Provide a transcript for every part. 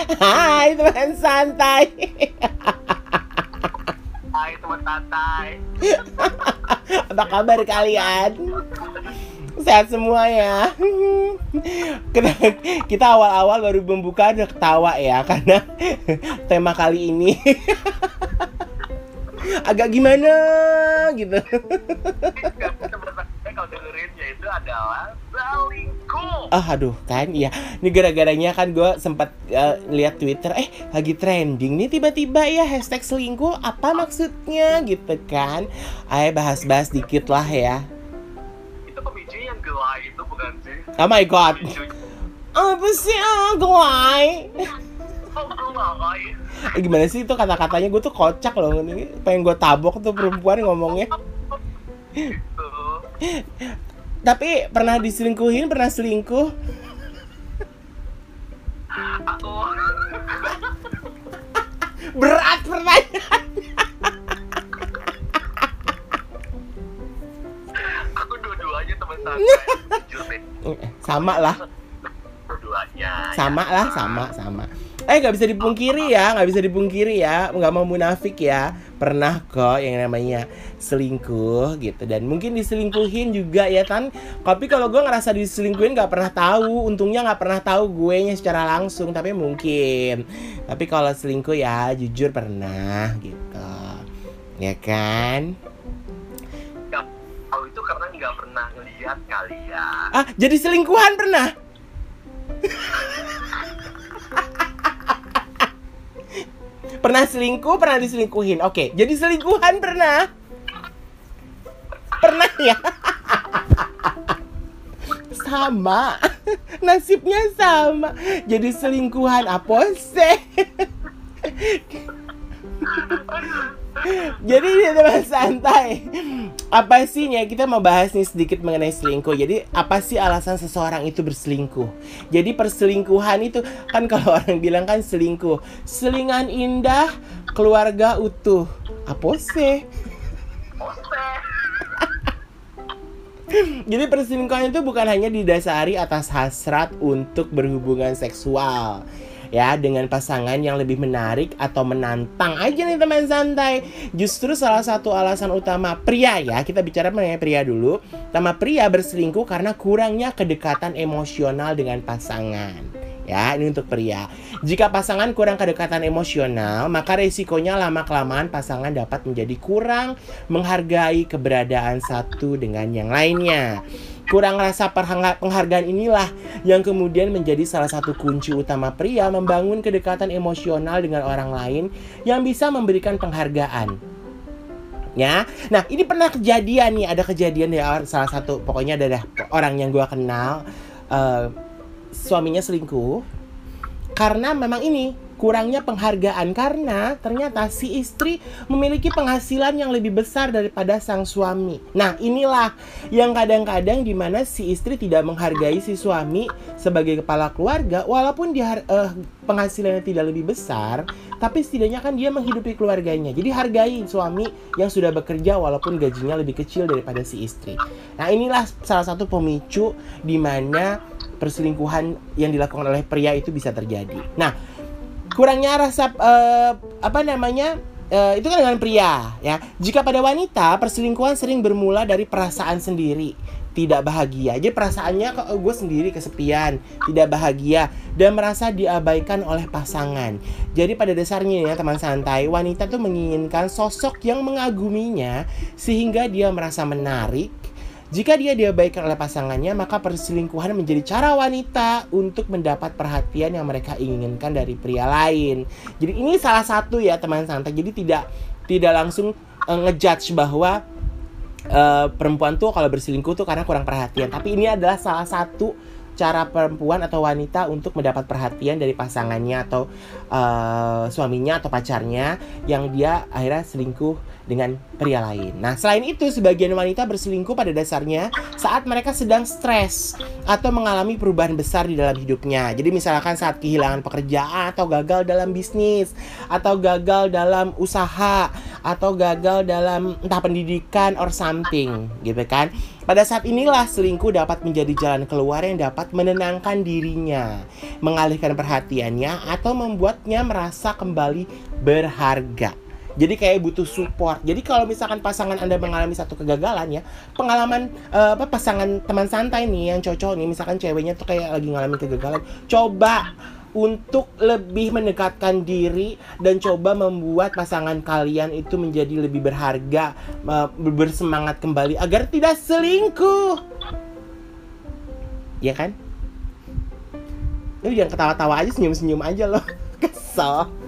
Hai teman santai. Hai teman santai. Apa kabar kalian? Sehat semua ya. Kita, awal-awal baru membuka udah ketawa ya karena tema kali ini agak gimana gitu. Teman santai kalau dengerin ya itu adalah selingkuh. Ah, aduh kan iya. Ini gara-garanya kan gue sempat eh, lihat Twitter, eh lagi trending nih tiba-tiba ya hashtag selingkuh apa maksudnya gitu kan. Ayo bahas-bahas dikit lah ya. Itu pemicunya yang gelai itu bukan sih? Oh my god. Apa sih ah gelai? Oh. Eh, gimana sih itu kata-katanya gue tuh kocak loh ini pengen gue tabok tuh perempuan ngomongnya. Tapi pernah diselingkuhin, pernah selingkuh? Aku Berat pertanyaan. aku dua-duanya teman santai. Deh. Sama lah. Dua-duanya. sama lah sama sama eh nggak bisa dipungkiri ya nggak bisa dipungkiri ya nggak mau munafik ya pernah kok yang namanya selingkuh gitu. Dan mungkin diselingkuhin juga ya kan tapi kalau gue ngerasa diselingkuhin nggak pernah tahu. Untungnya nggak pernah tahu gue nya secara langsung tapi mungkin. Tapi kalau selingkuh ya jujur pernah gitu. Ya kan? Tahu itu karena nggak pernah ngeliat kali ya. ah jadi selingkuhan pernah pernah selingkuh pernah diselingkuhin. Oke jadi selingkuhan pernah. Pernah ya? Sama. Nasibnya sama. Jadi selingkuhan apa sih? Jadi ini teman santai apa sih ya kita mau bahas nih sedikit mengenai selingkuh. Jadi apa sih alasan seseorang itu berselingkuh? Jadi perselingkuhan itu kan kalau orang bilang kan selingkuh. Selingan indah keluarga utuh. Apa sih. Jadi perselingkuhan itu bukan hanya didasari atas hasrat untuk berhubungan seksual ya dengan pasangan yang lebih menarik atau menantang aja nih teman santai. Justru salah satu alasan utama pria ya, kita bicara mengenai pria dulu. Utama pria berselingkuh karena kurangnya kedekatan emosional dengan pasangan. Ya, ini untuk pria. Jika pasangan kurang kedekatan emosional, maka resikonya lama-kelamaan pasangan dapat menjadi kurang menghargai keberadaan satu dengan yang lainnya. Kurang rasa penghargaan inilah yang kemudian menjadi salah satu kunci utama pria membangun kedekatan emosional dengan orang lain yang bisa memberikan penghargaan. Ya, nah ini pernah kejadian nih, ada kejadian ya salah satu pokoknya ada orang yang gua kenal eh, suaminya selingkuh karena memang ini kurangnya penghargaan karena ternyata si istri memiliki penghasilan yang lebih besar daripada sang suami. Nah, inilah yang kadang-kadang di mana si istri tidak menghargai si suami sebagai kepala keluarga walaupun dia eh, penghasilannya tidak lebih besar, tapi setidaknya kan dia menghidupi keluarganya. Jadi hargai suami yang sudah bekerja walaupun gajinya lebih kecil daripada si istri. Nah, inilah salah satu pemicu di mana perselingkuhan yang dilakukan oleh pria itu bisa terjadi. Nah, kurangnya rasa eh, apa namanya eh, itu kan dengan pria ya. Jika pada wanita perselingkuhan sering bermula dari perasaan sendiri tidak bahagia. Jadi perasaannya kok gue sendiri kesepian, tidak bahagia dan merasa diabaikan oleh pasangan. Jadi pada dasarnya ya teman santai, wanita tuh menginginkan sosok yang mengaguminya sehingga dia merasa menarik jika dia diabaikan oleh pasangannya, maka perselingkuhan menjadi cara wanita untuk mendapat perhatian yang mereka inginkan dari pria lain. Jadi ini salah satu ya teman santai. Jadi tidak tidak langsung eh, ngejudge bahwa eh, perempuan tuh kalau berselingkuh tuh karena kurang perhatian. Tapi ini adalah salah satu cara perempuan atau wanita untuk mendapat perhatian dari pasangannya atau eh, suaminya atau pacarnya yang dia akhirnya selingkuh dengan pria lain. Nah, selain itu sebagian wanita berselingkuh pada dasarnya saat mereka sedang stres atau mengalami perubahan besar di dalam hidupnya. Jadi misalkan saat kehilangan pekerjaan atau gagal dalam bisnis atau gagal dalam usaha atau gagal dalam entah pendidikan or something gitu kan. Pada saat inilah selingkuh dapat menjadi jalan keluar yang dapat menenangkan dirinya, mengalihkan perhatiannya, atau membuatnya merasa kembali berharga. Jadi kayak butuh support. Jadi kalau misalkan pasangan Anda mengalami satu kegagalan ya, pengalaman apa pasangan teman santai nih yang cocok nih, misalkan ceweknya tuh kayak lagi ngalamin kegagalan, coba untuk lebih mendekatkan diri dan coba membuat pasangan kalian itu menjadi lebih berharga, eh, bersemangat kembali agar tidak selingkuh. Ya kan? Lu jangan ketawa-tawa aja, senyum-senyum aja loh. Kesel.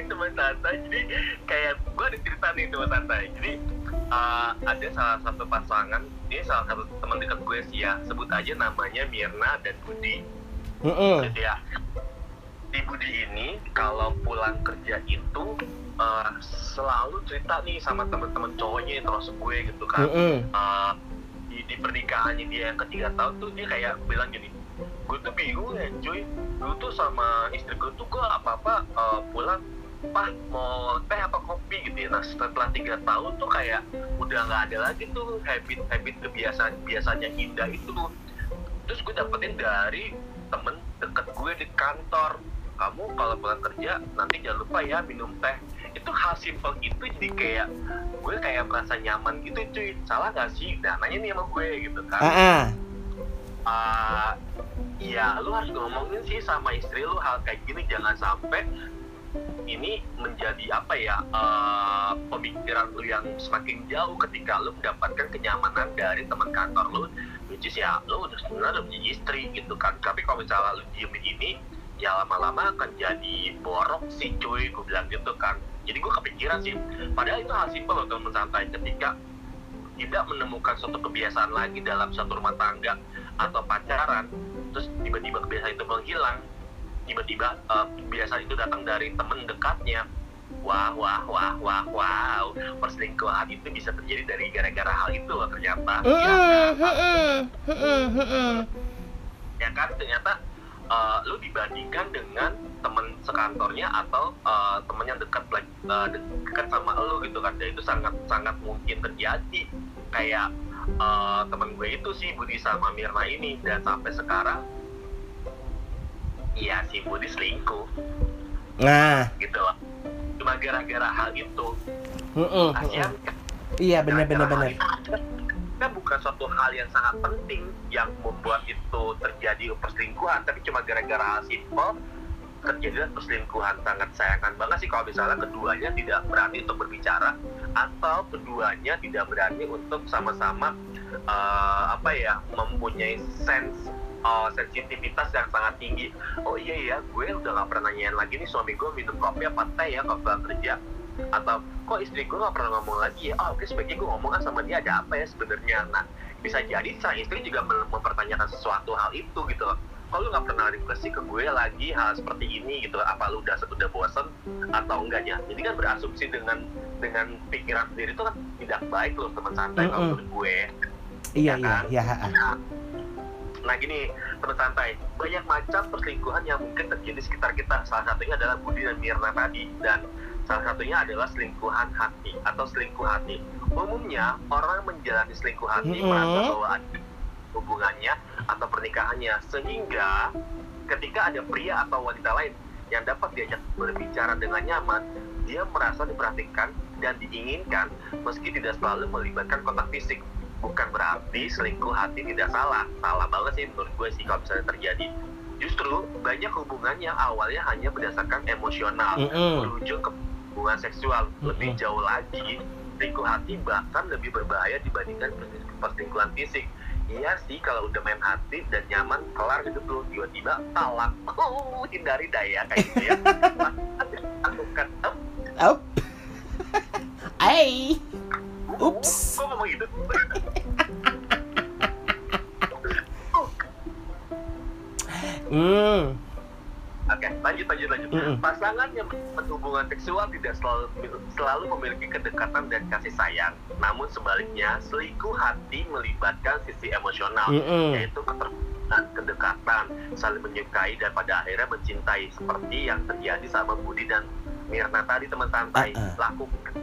Kebayangin teman santai. Jadi kayak gue ada cerita nih teman santai. Jadi uh, ada salah satu pasangan ini salah satu teman dekat gue sih ya. Sebut aja namanya Mirna dan Budi. Mm-mm. Jadi ya di Budi ini kalau pulang kerja itu uh, selalu cerita nih sama teman-teman cowoknya yang termasuk gue gitu kan. Mm-mm. uh, di, di pernikahannya dia yang ketiga tahun tuh dia kayak bilang gini gue tuh bingung ya cuy. Gue tuh sama istri gue tuh gue apa apa pulang pah mau teh apa kopi gitu ya. Nah setelah tiga tahun tuh kayak udah nggak ada lagi tuh habit habit kebiasaan biasanya indah itu. Tuh terus gue dapetin dari temen deket gue di kantor. Kamu kalau pulang kerja nanti jangan lupa ya minum teh. Itu hal simpel itu jadi kayak gue kayak merasa nyaman gitu cuy. Salah gak sih? Nah nanya nih sama gue gitu kan. Ah, ah. Ah, Iya, lu harus ngomongin sih sama istri lu hal kayak gini. Jangan sampai ini menjadi apa ya eh, pemikiran lu yang semakin jauh ketika lu mendapatkan kenyamanan dari teman kantor lu which is ya lu udah sebenarnya punya istri gitu kan. Tapi kalau misalnya lu diemin ini ya lama-lama akan jadi borok sih cuy gue bilang gitu kan. Jadi gue kepikiran sih. Padahal itu hal simpel loh teman santai. Ketika tidak menemukan suatu kebiasaan lagi dalam satu rumah tangga atau pacaran terus tiba-tiba kebiasaan itu menghilang tiba-tiba eh, kebiasaan itu datang dari temen dekatnya. Wah wah wah wah wow. Perselingkuhan itu bisa terjadi dari gara-gara hal itu loh ternyata. Mm-mm, ya, kan? mm-mm, mm-mm. ya kan? Ternyata eh, lu dibandingkan dengan temen sekantornya atau eh, temen yang dekat eh, dekat sama lu gitu kan. Dan itu sangat sangat mungkin terjadi. Kayak eh, temen gue itu sih Budi sama Mirna ini. Dan sampai sekarang iya si Budi selingkuh. Nah, gitu loh cuma gara-gara hal itu. Mm-mm. kasihan Iya benar benar benar. kan bukan suatu hal yang sangat penting yang membuat itu terjadi perselingkuhan tapi cuma gara-gara hal simpel terjadi perselingkuhan. Sangat sayangkan banget sih kalau misalnya keduanya tidak berani untuk berbicara atau keduanya tidak berani untuk sama-sama eh, apa ya mempunyai sense eh, sensitivitas yang sangat tinggi. Oh iya ya gue udah gak pernah nanyain lagi nih suami gue minum kopi apa teh ya kalau pulang kerja. Atau kok istri gue gak pernah ngomong lagi ya? Oh oke sebaiknya gue ngomong kan sama dia ada apa ya sebenarnya? Nah bisa jadi sang istri juga mem- mempertanyakan sesuatu hal itu gitu loh. Kalau lu nggak pernah request ke gue lagi hal seperti ini gitu? Apa lu udah udah bosen atau enggaknya? Jadi kan berasumsi dengan dengan pikiran sendiri itu kan tidak baik loh teman santai kalau Mm-mm. menurut gue. Iya Ya iya kan? iya. Nah, nah gini teman santai. Banyak macam perselingkuhan yang mungkin terjadi di sekitar kita. Salah satunya adalah Budi dan Mirna tadi. Dan salah satunya adalah selingkuhan hati atau selingkuh hati. Umumnya orang menjalani selingkuh hati Mm-mm. merasa bahwa ada hubungannya atau pernikahannya. Sehingga ketika ada pria atau wanita lain yang dapat diajak berbicara dengan nyaman dia merasa diperhatikan dan diinginkan meski tidak selalu melibatkan kontak fisik bukan berarti selingkuh hati tidak salah. Salah banget sih menurut gue sih kalau misalnya terjadi. Justru banyak hubungan yang awalnya hanya berdasarkan emosional. Mm-mm. berujung ke hubungan seksual. Lebih jauh lagi selingkuh hati bahkan lebih berbahaya dibandingkan perselingkuhan fisik. Iya sih kalau udah main hati dan nyaman kelar hidup lu tiba-tiba talak. Oh hindari daya kayak gitu ya. Lakukan up. Up. Ay. Ups. kok ngomong gitu Hmm. Oke, lanjut lanjut lanjut. Mm-mm. Pasangan yang berhubungan seksual tidak selalu selalu memiliki kedekatan dan kasih sayang. Namun sebaliknya, selingkuh hati melibatkan sisi emosional, Mm-mm. yaitu keterbukaan, kedekatan, saling menyukai dan pada akhirnya mencintai seperti yang terjadi sama Budi dan Mirna tadi teman santai. Uh-uh. Lakukan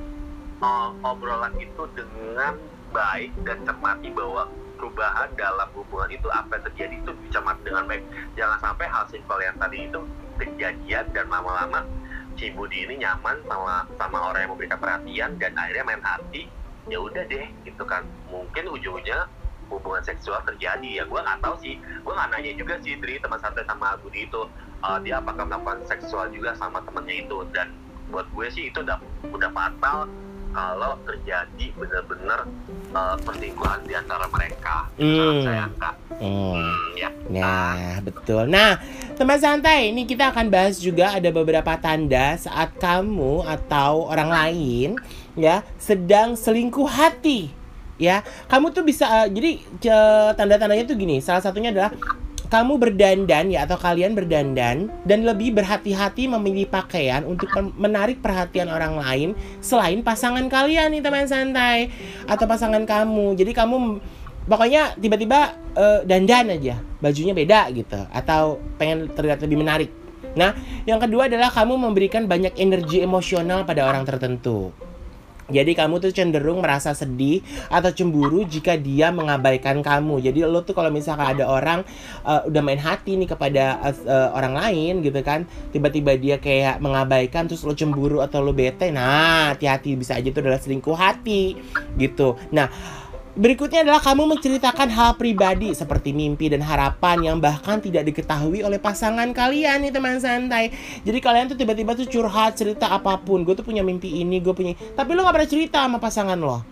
uh, obrolan itu dengan baik dan cermati bahwa perubahan dalam hubungan itu apa yang terjadi itu dicermati dengan baik. Jangan sampai hal simpel yang tadi itu kejadian dan lama-lama si Budi ini nyaman sama sama orang yang memberikan perhatian dan akhirnya main hati ya udah deh gitu kan. Mungkin ujungnya hubungan seksual terjadi. Ya gue nggak tahu sih. Gue nggak nanya juga sih dari teman santai sama Budi itu uh, dia apakah melakukan seksual juga sama temennya itu. Dan buat gue sih itu udah udah fatal kalau terjadi benar-benar uh, perselingkuhan di antara mereka Hmm. sangat sayangkan Hmm. hmm, ya Nah, betul. Nah, teman santai, ini kita akan bahas juga ada beberapa tanda saat kamu atau orang lain ya sedang selingkuh hati. Ya, kamu tuh bisa eh, jadi tanda-tandanya tuh gini. Salah satunya adalah kamu berdandan ya atau kalian berdandan dan lebih berhati-hati memilih pakaian untuk men- menarik perhatian orang lain selain pasangan kalian nih teman santai atau pasangan kamu. Jadi kamu pokoknya tiba-tiba eh, dandan aja bajunya beda gitu atau pengen terlihat lebih menarik nah yang kedua adalah kamu memberikan banyak energi emosional pada orang tertentu jadi kamu tuh cenderung merasa sedih atau cemburu jika dia mengabaikan kamu. Jadi lo tuh kalau misalkan ada orang eh, udah main hati nih kepada eh, orang lain gitu kan, tiba-tiba dia kayak mengabaikan terus lo cemburu atau lo bete. Nah, hati-hati bisa aja itu adalah selingkuh hati gitu. Nah, Berikutnya adalah kamu menceritakan hal pribadi seperti mimpi dan harapan yang bahkan tidak diketahui oleh pasangan kalian nih teman santai. Jadi kalian tuh tiba-tiba tuh curhat cerita apa pun. Gue tuh punya mimpi ini, gue punya. Tapi lo gak pernah cerita sama pasangan lo.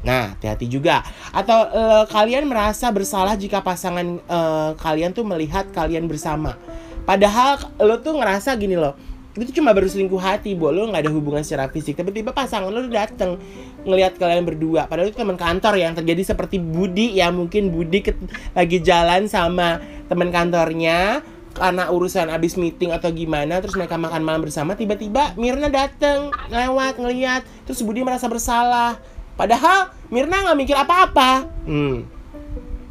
Nah, hati-hati juga. Atau eh, kalian merasa bersalah jika pasangan eh, kalian tuh melihat kalian bersama. Padahal lo tuh ngerasa gini loh. Itu cuma baru selingkuh hati, bo. Lo nggak ada hubungan secara fisik. Tapi tiba pasangan lo dateng ngelihat kalian berdua. Padahal itu teman kantor yang terjadi seperti Budi ya. Mungkin Budi ket- lagi jalan sama teman kantornya karena urusan abis meeting atau gimana terus mereka makan malam bersama tiba-tiba Mirna dateng lewat ngeliat terus Budi merasa bersalah padahal Mirna nggak mikir apa-apa hmm.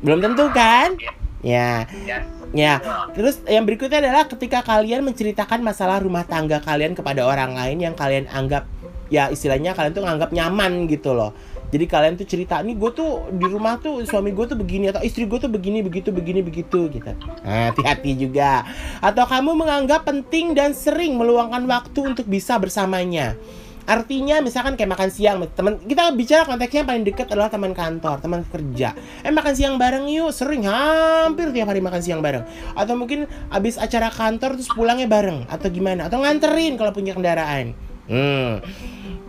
belum tentu kan ya. Ya ya. Terus yang berikutnya adalah ketika kalian menceritakan masalah rumah tangga kalian kepada orang lain yang kalian anggap ya istilahnya kalian tuh nganggap nyaman gitu loh. Jadi kalian tuh cerita nih gue tuh di rumah tuh suami gue tuh begini atau istri gue tuh begini begitu begini begitu gitu. Nah, hati-hati juga. Atau kamu menganggap penting dan sering meluangkan waktu untuk bisa bersamanya Artinya misalkan kayak makan siang teman kita bicara konteksnya yang paling dekat adalah teman kantor, teman kerja. Eh makan siang bareng yuk, sering hampir tiap hari makan siang bareng. Atau mungkin abis acara kantor terus pulangnya bareng atau gimana? Atau nganterin kalau punya kendaraan. Hmm.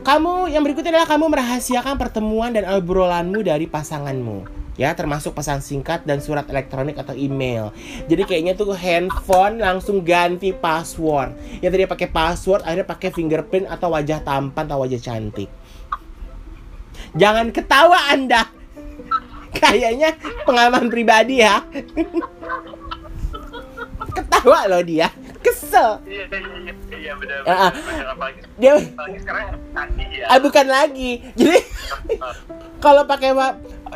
Kamu yang berikutnya adalah kamu merahasiakan pertemuan dan obrolanmu dari pasanganmu. Ya, termasuk pesan singkat dan surat elektronik atau email. Jadi kayaknya tuh handphone langsung ganti password. Yang tadi pakai password akhirnya pakai fingerprint atau wajah tampan atau wajah cantik. Jangan ketawa Anda. Kayaknya pengalaman pribadi ya. ketawa loh dia. Kesel. iya iya iya benar Ah, ah. Dia apalagi sekarang ya ah, bukan lagi. Jadi kalau pakai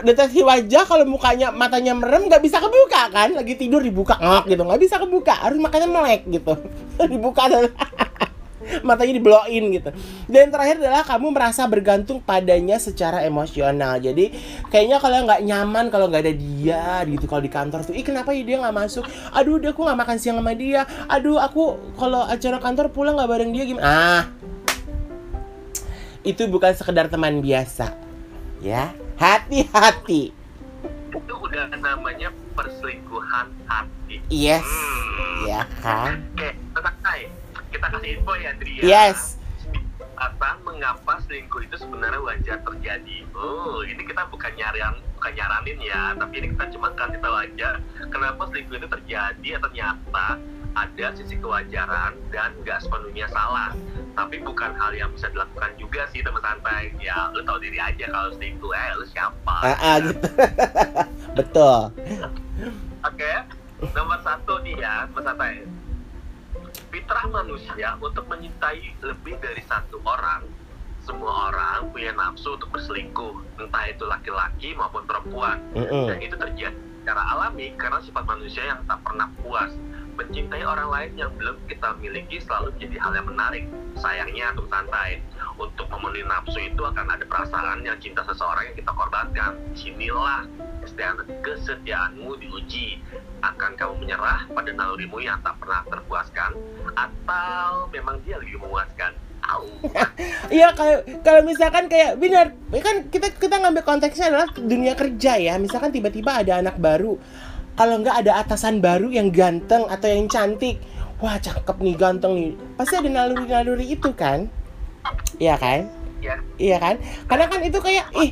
deteksi wajah kalau mukanya matanya merem nggak bisa kebuka kan? Lagi tidur dibuka ngok gitu. Nggak bisa kebuka. Harus makanya melek gitu. Dibuka dan matanya dibloin gitu. Dan terakhir adalah kamu merasa bergantung padanya secara emosional. Jadi kayaknya kalau nggak nyaman kalau nggak ada dia gitu kalau di kantor tuh ih kenapa ya dia nggak masuk? Aduh dia aku nggak makan siang sama dia. Aduh aku kalau acara kantor pulang nggak bareng dia gimana? Ah. Itu bukan sekedar teman biasa ya hati-hati itu udah namanya perselingkuhan hati yes Hmm. ya kan Oke, Kai. Kita kasih info ya, Dri. ya. yes Apa, mengapa selingkuh itu sebenarnya wajar terjadi? Oh, ini kita bukan nyarian, bukan nyaranin ya, tapi ini kita cuma kasih tahu aja kenapa selingkuh itu terjadi atau ternyata ada sisi kewajaran dan nggak sepenuhnya salah. Tapi bukan hal yang bisa dilakukan juga sih teman santai. Ya, lu tahu diri aja kalau selingkuh, eh lu siapa? ah, ah, gitu betul Oke, nomor satu nih ya, Mas Atai. Fitrah manusia untuk menyintai lebih dari satu orang. Semua orang punya nafsu untuk berselingkuh, entah itu laki-laki maupun perempuan. Mm-mm. Dan itu terjadi secara alami karena sifat manusia yang tak pernah puas. Mencintai orang lain yang belum kita miliki selalu menjadi hal yang menarik. Sayangnya, untuk santai. untuk memenuhi nafsu itu akan ada perasaan yang cinta seseorang yang kita korbankan. Di sinilah kesetiaan, kesetiaanmu diuji. Akan kamu menyerah pada nalurimu yang tak pernah terpuaskan, atau memang dia lebih memuaskan? Iya kalau kalau misalkan kayak benar kan kita kita ngambil konteksnya adalah dunia kerja ya. Misalkan tiba-tiba ada anak baru, kalau nggak ada atasan baru yang ganteng atau yang cantik, wah cakep nih ganteng nih, pasti ada naluri-naluri itu kan? Iya kan? Ya, Iya kan? Karena kan itu kayak ih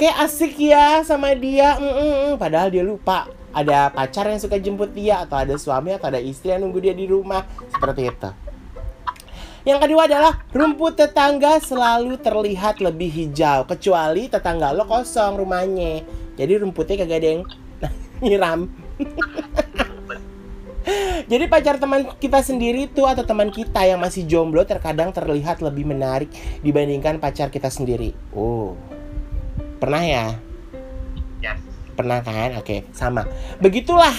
kayak asik ya sama dia, mm, mm, padahal dia lupa ada pacar yang suka jemput dia atau ada suami atau ada istri yang nunggu dia di rumah seperti itu. Yang kedua adalah rumput tetangga selalu terlihat lebih hijau kecuali tetangga lo kosong rumahnya. Jadi rumputnya kagak ada yang nyiram. Jadi pacar teman kita sendiri tuh atau teman kita yang masih jomblo terkadang terlihat lebih menarik dibandingkan pacar kita sendiri. Oh. Pernah ya? yes. Pernah kan? Oke, sama. Begitulah.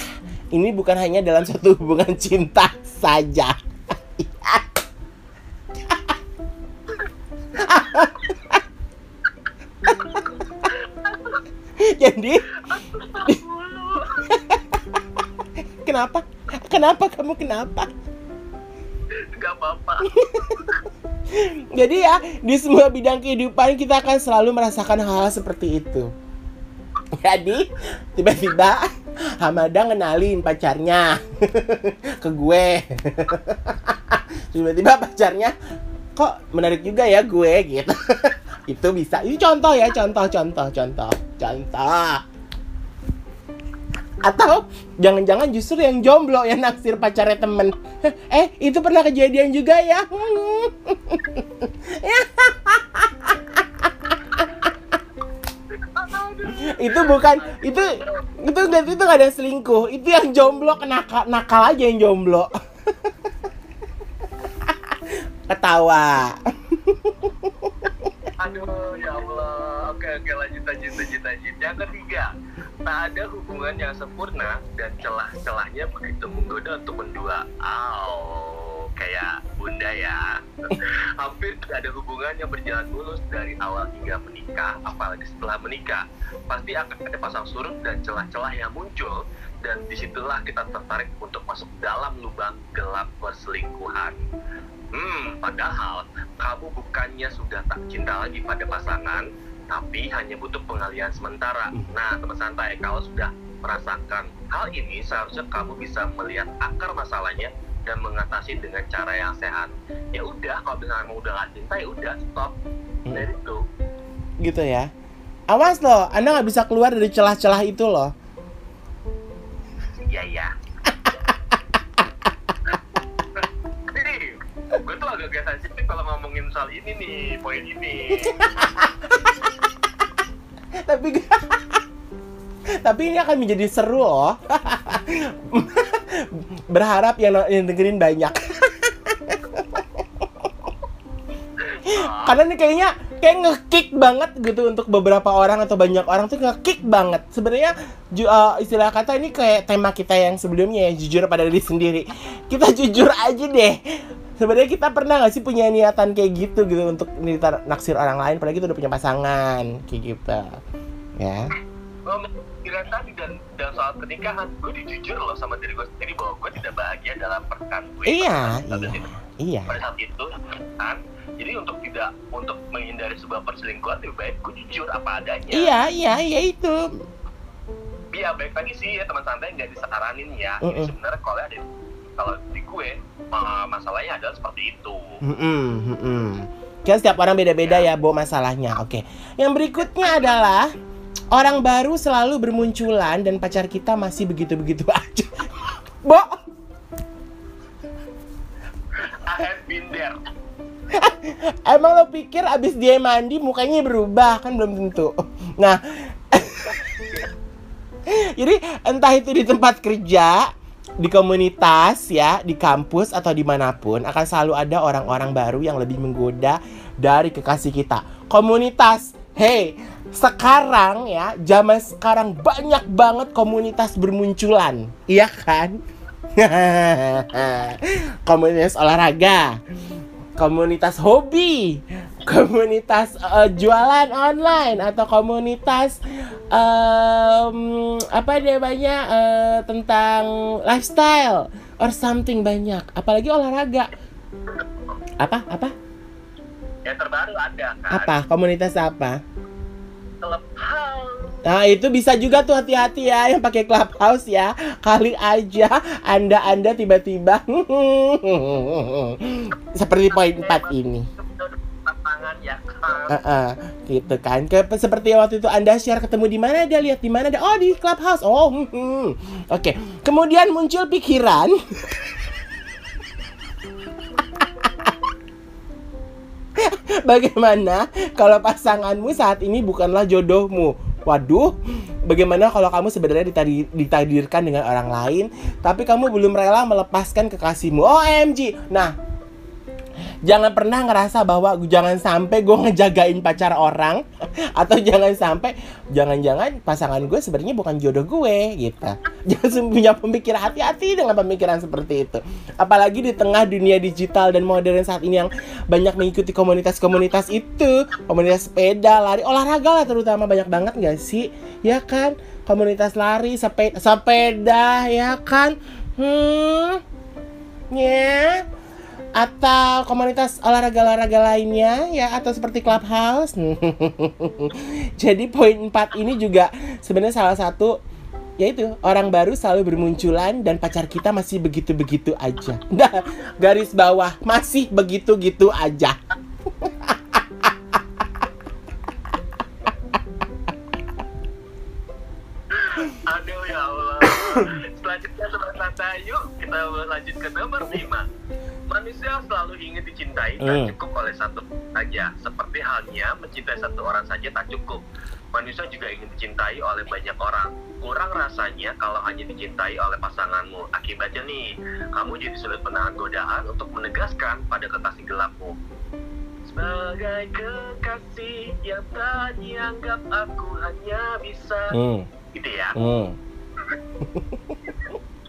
Ini bukan hanya dalam satu hubungan cinta saja. Jadi, kenapa? Kenapa kamu kenapa? Gak apa-apa. Jadi ya, di semua bidang kehidupan kita akan selalu merasakan hal-hal seperti itu. Jadi, tiba-tiba Hamada ngenalin pacarnya ke gue. Tiba-tiba pacarnya kok menarik juga ya gue gitu. Itu bisa. Ini contoh ya, contoh, contoh, contoh, contoh. Atau jangan-jangan justru yang jomblo yang naksir pacarnya temen. Eh, itu pernah kejadian juga ya. itu bukan itu itu itu itu gak ada selingkuh itu yang jomblo kenaka nakal aja yang jomblo ketawa Aduh, ya Allah. Oke, oke, lanjut, lanjut, lanjut, lanjut. Yang ketiga, tak ada hubungan yang sempurna dan celah-celahnya begitu menggoda untuk mendua. Au, kayak bunda ya. Hampir tidak ada hubungan yang berjalan mulus dari awal hingga menikah, apalagi setelah menikah. Pasti akan ada pasang surut dan celah-celah yang muncul dan di situlah kita tertarik untuk masuk dalam lubang gelap perselingkuhan. Hmm, padahal kamu bukannya sudah tak cinta lagi pada pasangan, tapi hanya butuh pengalihan sementara. Nah, teman santai, kalau sudah merasakan hal ini, seharusnya kamu bisa melihat akar masalahnya dan mengatasi dengan cara yang sehat. Ya udah, kalau misalnya kamu udah gak cinta, ya udah stop. Dari itu. gitu ya awas loh anda nggak bisa keluar dari celah-celah itu loh Iya, iya. Gue tuh agak agak sensitif kalau ngomongin soal ini nih, poin ini. tapi tapi ini akan menjadi seru loh. Berharap yang, yang dengerin banyak. Karena ini kayaknya kayak ngekick banget gitu untuk beberapa orang atau banyak orang tuh ngekick banget. Sebenarnya uh, istilah kata ini kayak tema kita yang sebelumnya ya jujur pada diri sendiri. Kita jujur aja deh sebenarnya kita pernah gak sih punya niatan kayak gitu gitu untuk nita- naksir orang lain padahal kita udah punya pasangan kayak gitu ya Ngomongin tadi dan, dan soal pernikahan, gue jujur loh sama diri gue sendiri bahwa gue tidak bahagia dalam pernikahan gue. iya pada iya iya Pada saat itu, kan? Jadi untuk tidak untuk menghindari sebuah perselingkuhan lebih baik gue jujur apa adanya. iya iya iya itu Iya baik lagi sih ya teman santai nggak disaranin ya. Mm-mm. Ini sebenarnya kalau ada kalau di gue masalahnya adalah seperti itu. Mm-mm, mm-mm. Kan setiap orang beda-beda ya, Bo, masalahnya. Oke. Yang berikutnya adalah orang baru selalu bermunculan dan pacar kita masih begitu-begitu aja. Bo, I have been there. emang lo pikir abis dia mandi mukanya berubah? Kan belum tentu. Nah, jadi entah itu di tempat kerja, di komunitas ya, di kampus atau di mana pun akan selalu ada orang-orang baru yang lebih menggoda dari kekasih kita. Komunitas, hey, sekarang ya, zaman sekarang banyak banget komunitas bermunculan, iya kan? komunitas olahraga, komunitas hobi, komunitas uh, jualan online atau komunitas um, apa namanya uh, tentang lifestyle or something banyak, apalagi olahraga. Apa? Apa? Yang terbaru ada kan. Apa? Komunitas apa? Clubhouse. Nah itu bisa juga tuh hati-hati ya yang pakai clubhouse ya. Kali aja anda-anda tiba-tiba Seperti poin 4 ini. Ya uh -uh, gitu kan. Ke, seperti waktu itu anda share ketemu di mana dia lihat di mana dia oh di clubhouse. Oh hmm, oke kemudian muncul pikiran. Bagaimana kalau pasanganmu saat ini bukanlah jodohmu? Waduh, bagaimana kalau kamu sebenarnya ditakdirkan dengan orang lain, tapi kamu belum rela melepaskan kekasihmu? OMG. Nah, jangan pernah ngerasa bahwa jangan sampai gue ngejagain pacar orang atau jangan sampai jangan-jangan pasangan gue sebenarnya bukan jodoh gue gitu. Jangan punya pemikiran hati-hati dengan pemikiran seperti itu. Apalagi di tengah dunia digital dan modern saat ini yang banyak mengikuti komunitas-komunitas itu, komunitas sepeda, lari, olahraga lah terutama banyak banget nggak sih? Ya kan? Komunitas lari, sepeda, sepeda, ya kan? Hmm, ya atau komunitas olahraga-olahraga lainnya ya atau seperti clubhouse. Jadi poin 4 ini juga sebenarnya salah satu yaitu orang baru selalu bermunculan dan pacar kita masih begitu-begitu aja. Nah, garis bawah masih begitu-gitu aja. Tak Hmm. cukup oleh satu saja. Seperti halnya mencintai satu orang saja tak cukup. Manusia juga ingin dicintai oleh banyak orang. Kurang rasanya kalau hanya dicintai oleh pasanganmu. Akibatnya nih, kamu jadi sulit menahan godaan untuk menegaskan pada kekasih gelapmu. Sebagai kekasih yang tak dianggap aku hanya bisa Hmm, gitu ya. hmm.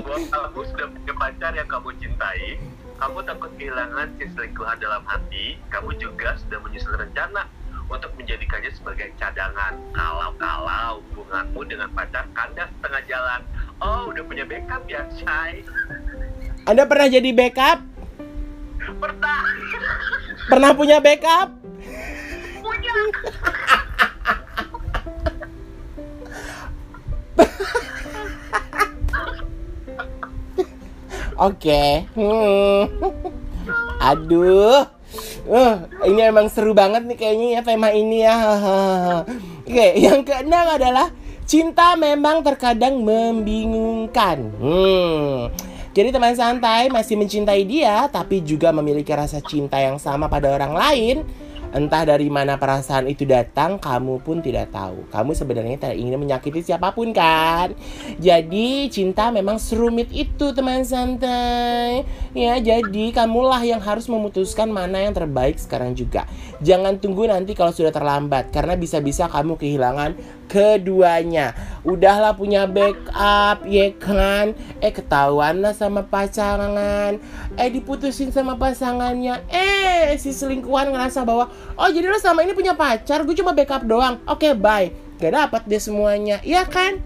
Buat kamu sudah punya pacar yang kamu cintai, kamu takut kehilangan si selingkuhan dalam hati, kamu juga sudah menyusun rencana untuk menjadikannya sebagai cadangan. Kalau-kalau hubunganmu dengan pacar kandas setengah jalan, oh udah punya backup ya, Shay? Anda pernah jadi backup? Pernah Pernah punya backup? punya. Oke. Hmm. Aduh. Uh, ini emang seru banget nih kayaknya ya tema ini ya. Oke, yang keenam adalah cinta memang terkadang membingungkan. Hmm. Jadi teman santai masih mencintai dia tapi juga memiliki rasa cinta yang sama pada orang lain. Entah dari mana perasaan itu datang, kamu pun tidak tahu. Kamu sebenarnya tidak ingin menyakiti siapa pun kan? Jadi cinta memang serumit itu teman santai. Ya, jadi kamulah yang harus memutuskan mana yang terbaik sekarang juga. Jangan tunggu nanti kalau sudah terlambat karena bisa-bisa kamu kehilangan keduanya. Udahlah punya backup, ya kan? Eh ketahuan lah sama pasangan. Eh diputusin sama pasangannya. Eh si selingkuhan ngerasa bahwa oh jadi lo sama ini punya pacar, gue cuma backup doang. Oke bye. Gak dapat deh semuanya, iya kan?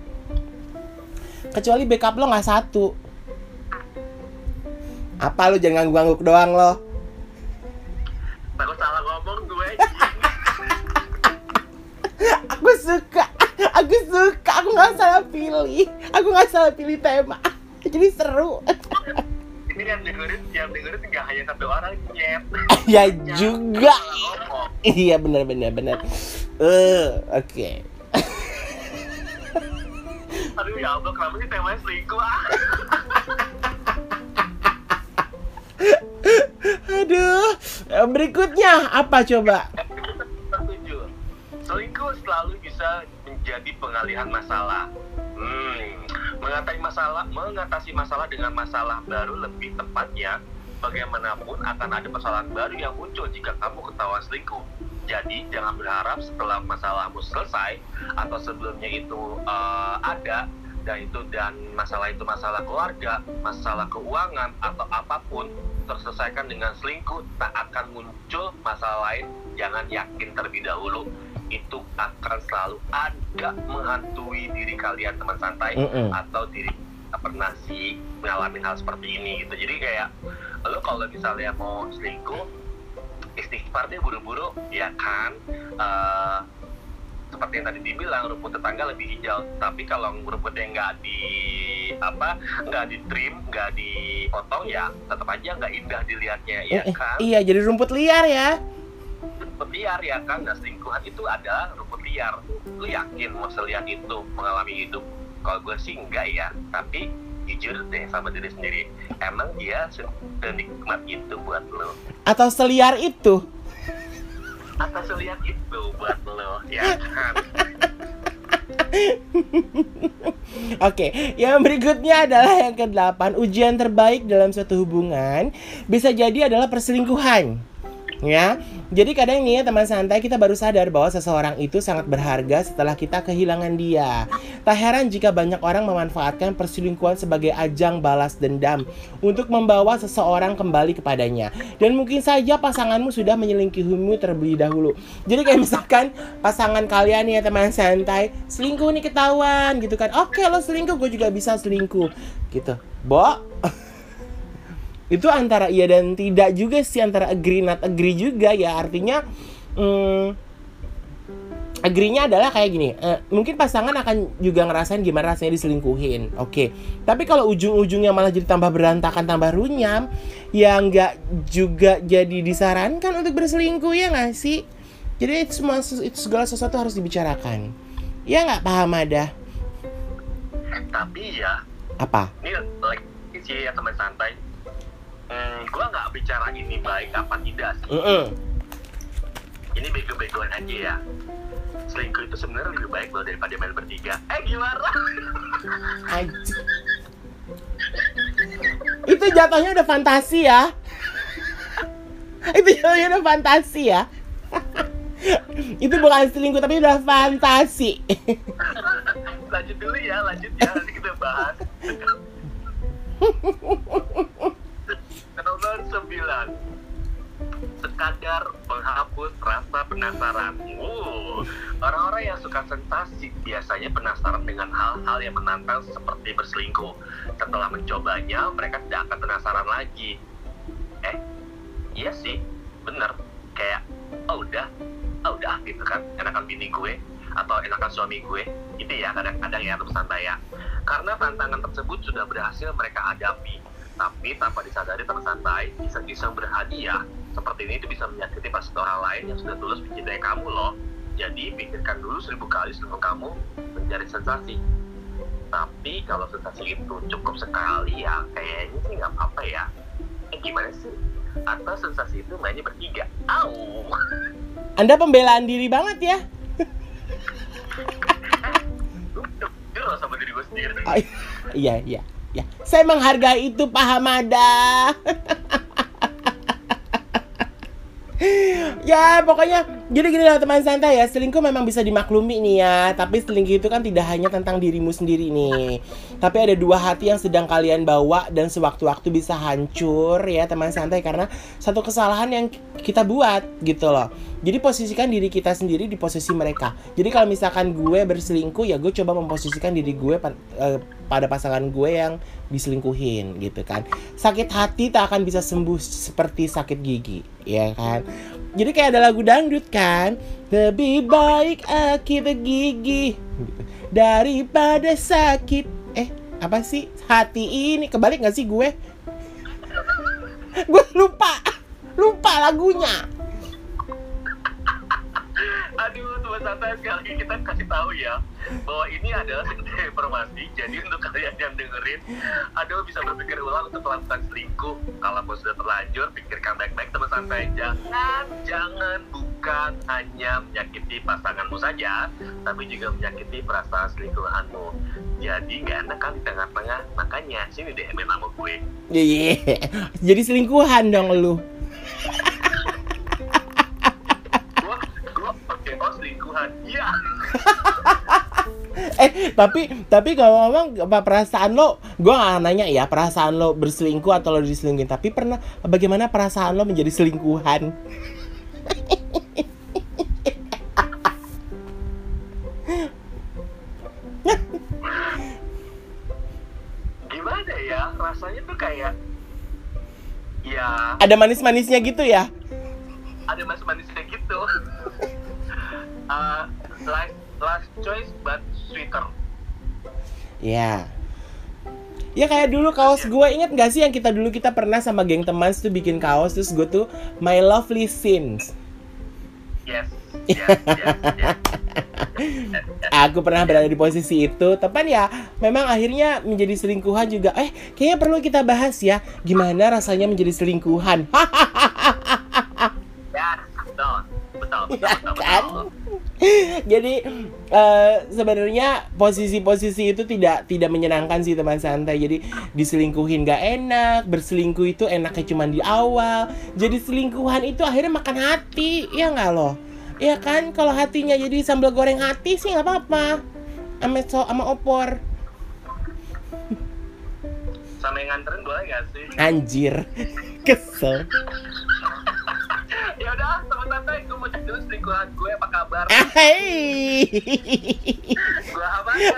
Kecuali backup lo nggak satu. Apa lo jangan ngangguk-ngangguk doang lo? Takut salah ngomong gue. Aku suka, aku suka, aku nggak salah pilih, aku nggak salah pilih tema. Jadi seru. Ini yang dengerin, yang dengerin nggak hanya satu orang, nyet. ya juga. Iya benar benar benar. Eh, oke. Aduh ya Allah, kenapa sih temanya selingkuh? Ah. Aduh, berikutnya apa coba? Selingkuh selalu bisa menjadi pengalihan masalah. Hmm, mengatasi masalah, mengatasi masalah dengan masalah baru lebih tepatnya. Bagaimanapun akan ada persoalan baru yang muncul jika kamu ketahuan selingkuh. Jadi jangan berharap setelah masalahmu selesai atau sebelumnya itu eh, ada, dan itu dan masalah itu masalah keluarga masalah keuangan atau apa pun terselesaikan dengan selingkuh tak akan muncul masalah lain jangan yakin terlebih dahulu itu akan selalu ada menghantui diri kalian teman santai Mm-mm. atau diri pernah sih mengalami hal seperti ini gitu jadi kayak lo kalau misalnya mau selingkuh istighfarnya buru-buru ya kan Eh, seperti yang tadi dibilang rumput tetangga lebih hijau tapi kalau rumputnya nggak di apa nggak di trim nggak dipotong ya tetap aja nggak indah dilihatnya ya Eh, eh, kan Iya, jadi rumput liar ya. Rumput liar ya kan? Nah selingkuhan itu ada rumput liar. Lu yakin mau selihat itu mengalami hidup? Kalau gue sih enggak ya. Tapi jujur deh sama diri sendiri. Emang dia senikmat itu buat lo Atau seliar itu. atau selihat itu buat lo ya kan? Oke, yang berikutnya adalah yang ke-8 Ujian terbaik dalam suatu hubungan Bisa jadi adalah perselingkuhan Ya, jadi kadang nih ya teman santai kita baru sadar bahwa seseorang itu sangat berharga setelah kita kehilangan dia. Tak heran jika banyak orang memanfaatkan perselingkuhan sebagai ajang balas dendam untuk membawa seseorang kembali kepadanya. Dan mungkin saja pasanganmu sudah menyelingkuhimu terlebih dahulu. Jadi kayak misalkan pasangan kalian ya teman santai selingkuh nih ketahuan gitu kan. Oke lo selingkuh, gue juga bisa selingkuh gitu. Bo, itu antara iya dan tidak juga sih antara agree not agree juga. Ya artinya hmm, agree-nya adalah kayak gini eh, mungkin pasangan akan juga ngerasain gimana rasanya diselingkuhin oke. Tapi kalau ujung-ujungnya malah jadi tambah berantakan tambah runyam ya nggak juga jadi disarankan untuk berselingkuh ya nggak sih? Jadi itu semua itu segala sesuatu harus dibicarakan. Ya nggak? Paham ada? Tapi ya apa? ini like sih ya teman santai hmm, gua nggak bicara ini baik apa tidak sih Mm-mm. ini bego-begoan aja ya selingkuh itu sebenarnya lebih baik loh daripada main bertiga eh gimana. Itu jatuhnya udah fantasi ya. Itu jatuhnya udah fantasi ya. Itu bukan selingkuh tapi udah fantasi. lanjut dulu ya lanjut ya nanti kita bahas nomor sembilan sekadar menghapus rasa penasaran. Orang-orang yang suka sensasi biasanya penasaran dengan hal-hal yang menantang seperti berselingkuh. Setelah mencobanya, mereka tidak akan penasaran lagi. Eh, iya sih, bener. Kayak, oh udah, oh udah gitu kan, enakan bini gue atau enakan suami gue. Itu ya kadang-kadang ya teman santai ya. Karena tantangan tersebut sudah berhasil mereka hadapi. Tapi tanpa disadari teman santai, iseng-iseng berhadiah seperti ini itu bisa menyakiti perasaan orang lain yang sudah tulus mencintai kamu loh. Jadi pikirkan dulu seribu kali sebelum kamu mencari sensasi. Tapi kalau sensasi itu cukup sekali ya kayaknya sih nggak apa-apa ya. Eh gimana sih? Atau sensasi itu mainnya bertiga? Au! Anda pembelaan diri banget ya. Loh sama diri gue sendiri. Oh, iya, iya, iya. Saya menghargai itu Pak Hamada. ya pokoknya jadi gini lah teman santai ya. Selingkuh memang bisa dimaklumi nih ya. Tapi selingkuh itu kan tidak hanya tentang dirimu sendiri nih. Tapi ada dua hati yang sedang kalian bawa dan sewaktu-waktu bisa hancur ya teman santai. Karena satu kesalahan yang kita buat gitu loh. Jadi posisikan diri kita sendiri di posisi mereka. Jadi kalau misalkan gue berselingkuh ya gue coba memposisikan diri gue eh, pada pasangan gue yang diselingkuhin gitu kan. Sakit hati tak akan bisa sembuh seperti sakit gigi ya kan jadi kayak ada lagu dangdut kan? Lebih baik akibat gigi daripada sakit. Eh apa sih hati ini? Kebalik nggak sih gue? Gue lupa. Lupa lagunya Aduh, teman santai sekali lagi kita kasih tahu ya bahwa ini adalah sekedar informasi. Jadi untuk kalian yang dengerin, aduh bisa berpikir ulang untuk melakukan selingkuh. Kalau sudah terlanjur, pikirkan baik-baik teman santai. Jangan, jangan bukan hanya menyakiti pasanganmu saja, tapi juga menyakiti perasaan selingkuhanmu. Jadi nggak enak kan di tengah-tengah. Makanya sini deh main sama gue. Iya, jadi selingkuhan dong lu. Tapi tapi kalau ngomong apa perasaan lo gue gak nanya ya perasaan lo berselingkuh atau lo diselingkuhin tapi pernah bagaimana perasaan lo menjadi selingkuhan? Gimana ya rasanya tuh kayak ya. Ada manis-manisnya gitu ya? Ada manis-manisnya gitu. Uh, last last choice but sweeter ya Ya kayak dulu kaos gue inget gak sih yang kita dulu kita pernah sama geng teman tuh bikin kaos terus gue tuh My Lovely Sins. yes yes yes, yes. Aku pernah berada di posisi itu, tepan ya. Memang akhirnya menjadi selingkuhan juga. Eh, kayaknya perlu kita bahas ya, gimana rasanya menjadi selingkuhan. ya betul betul betul betul, kan? betul. Jadi eh, sebenarnya posisi-posisi itu tidak tidak menyenangkan sih teman santai. Jadi diselingkuhin gak enak, berselingkuh itu enaknya cuma di awal. Jadi selingkuhan itu akhirnya makan hati, ya nggak loh? Ya kan, kalau hatinya jadi sambal goreng hati sih nggak apa-apa. Sama so, sama opor. sama yang nganterin boleh gak sih Anjir. Kesel. Ya udah teman-teman gue mau cek dulu selingkuhan gue apa kabar Hey.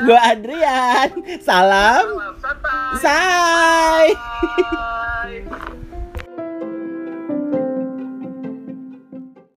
gue apa Adrian. Salam. salam santai Say. Bye.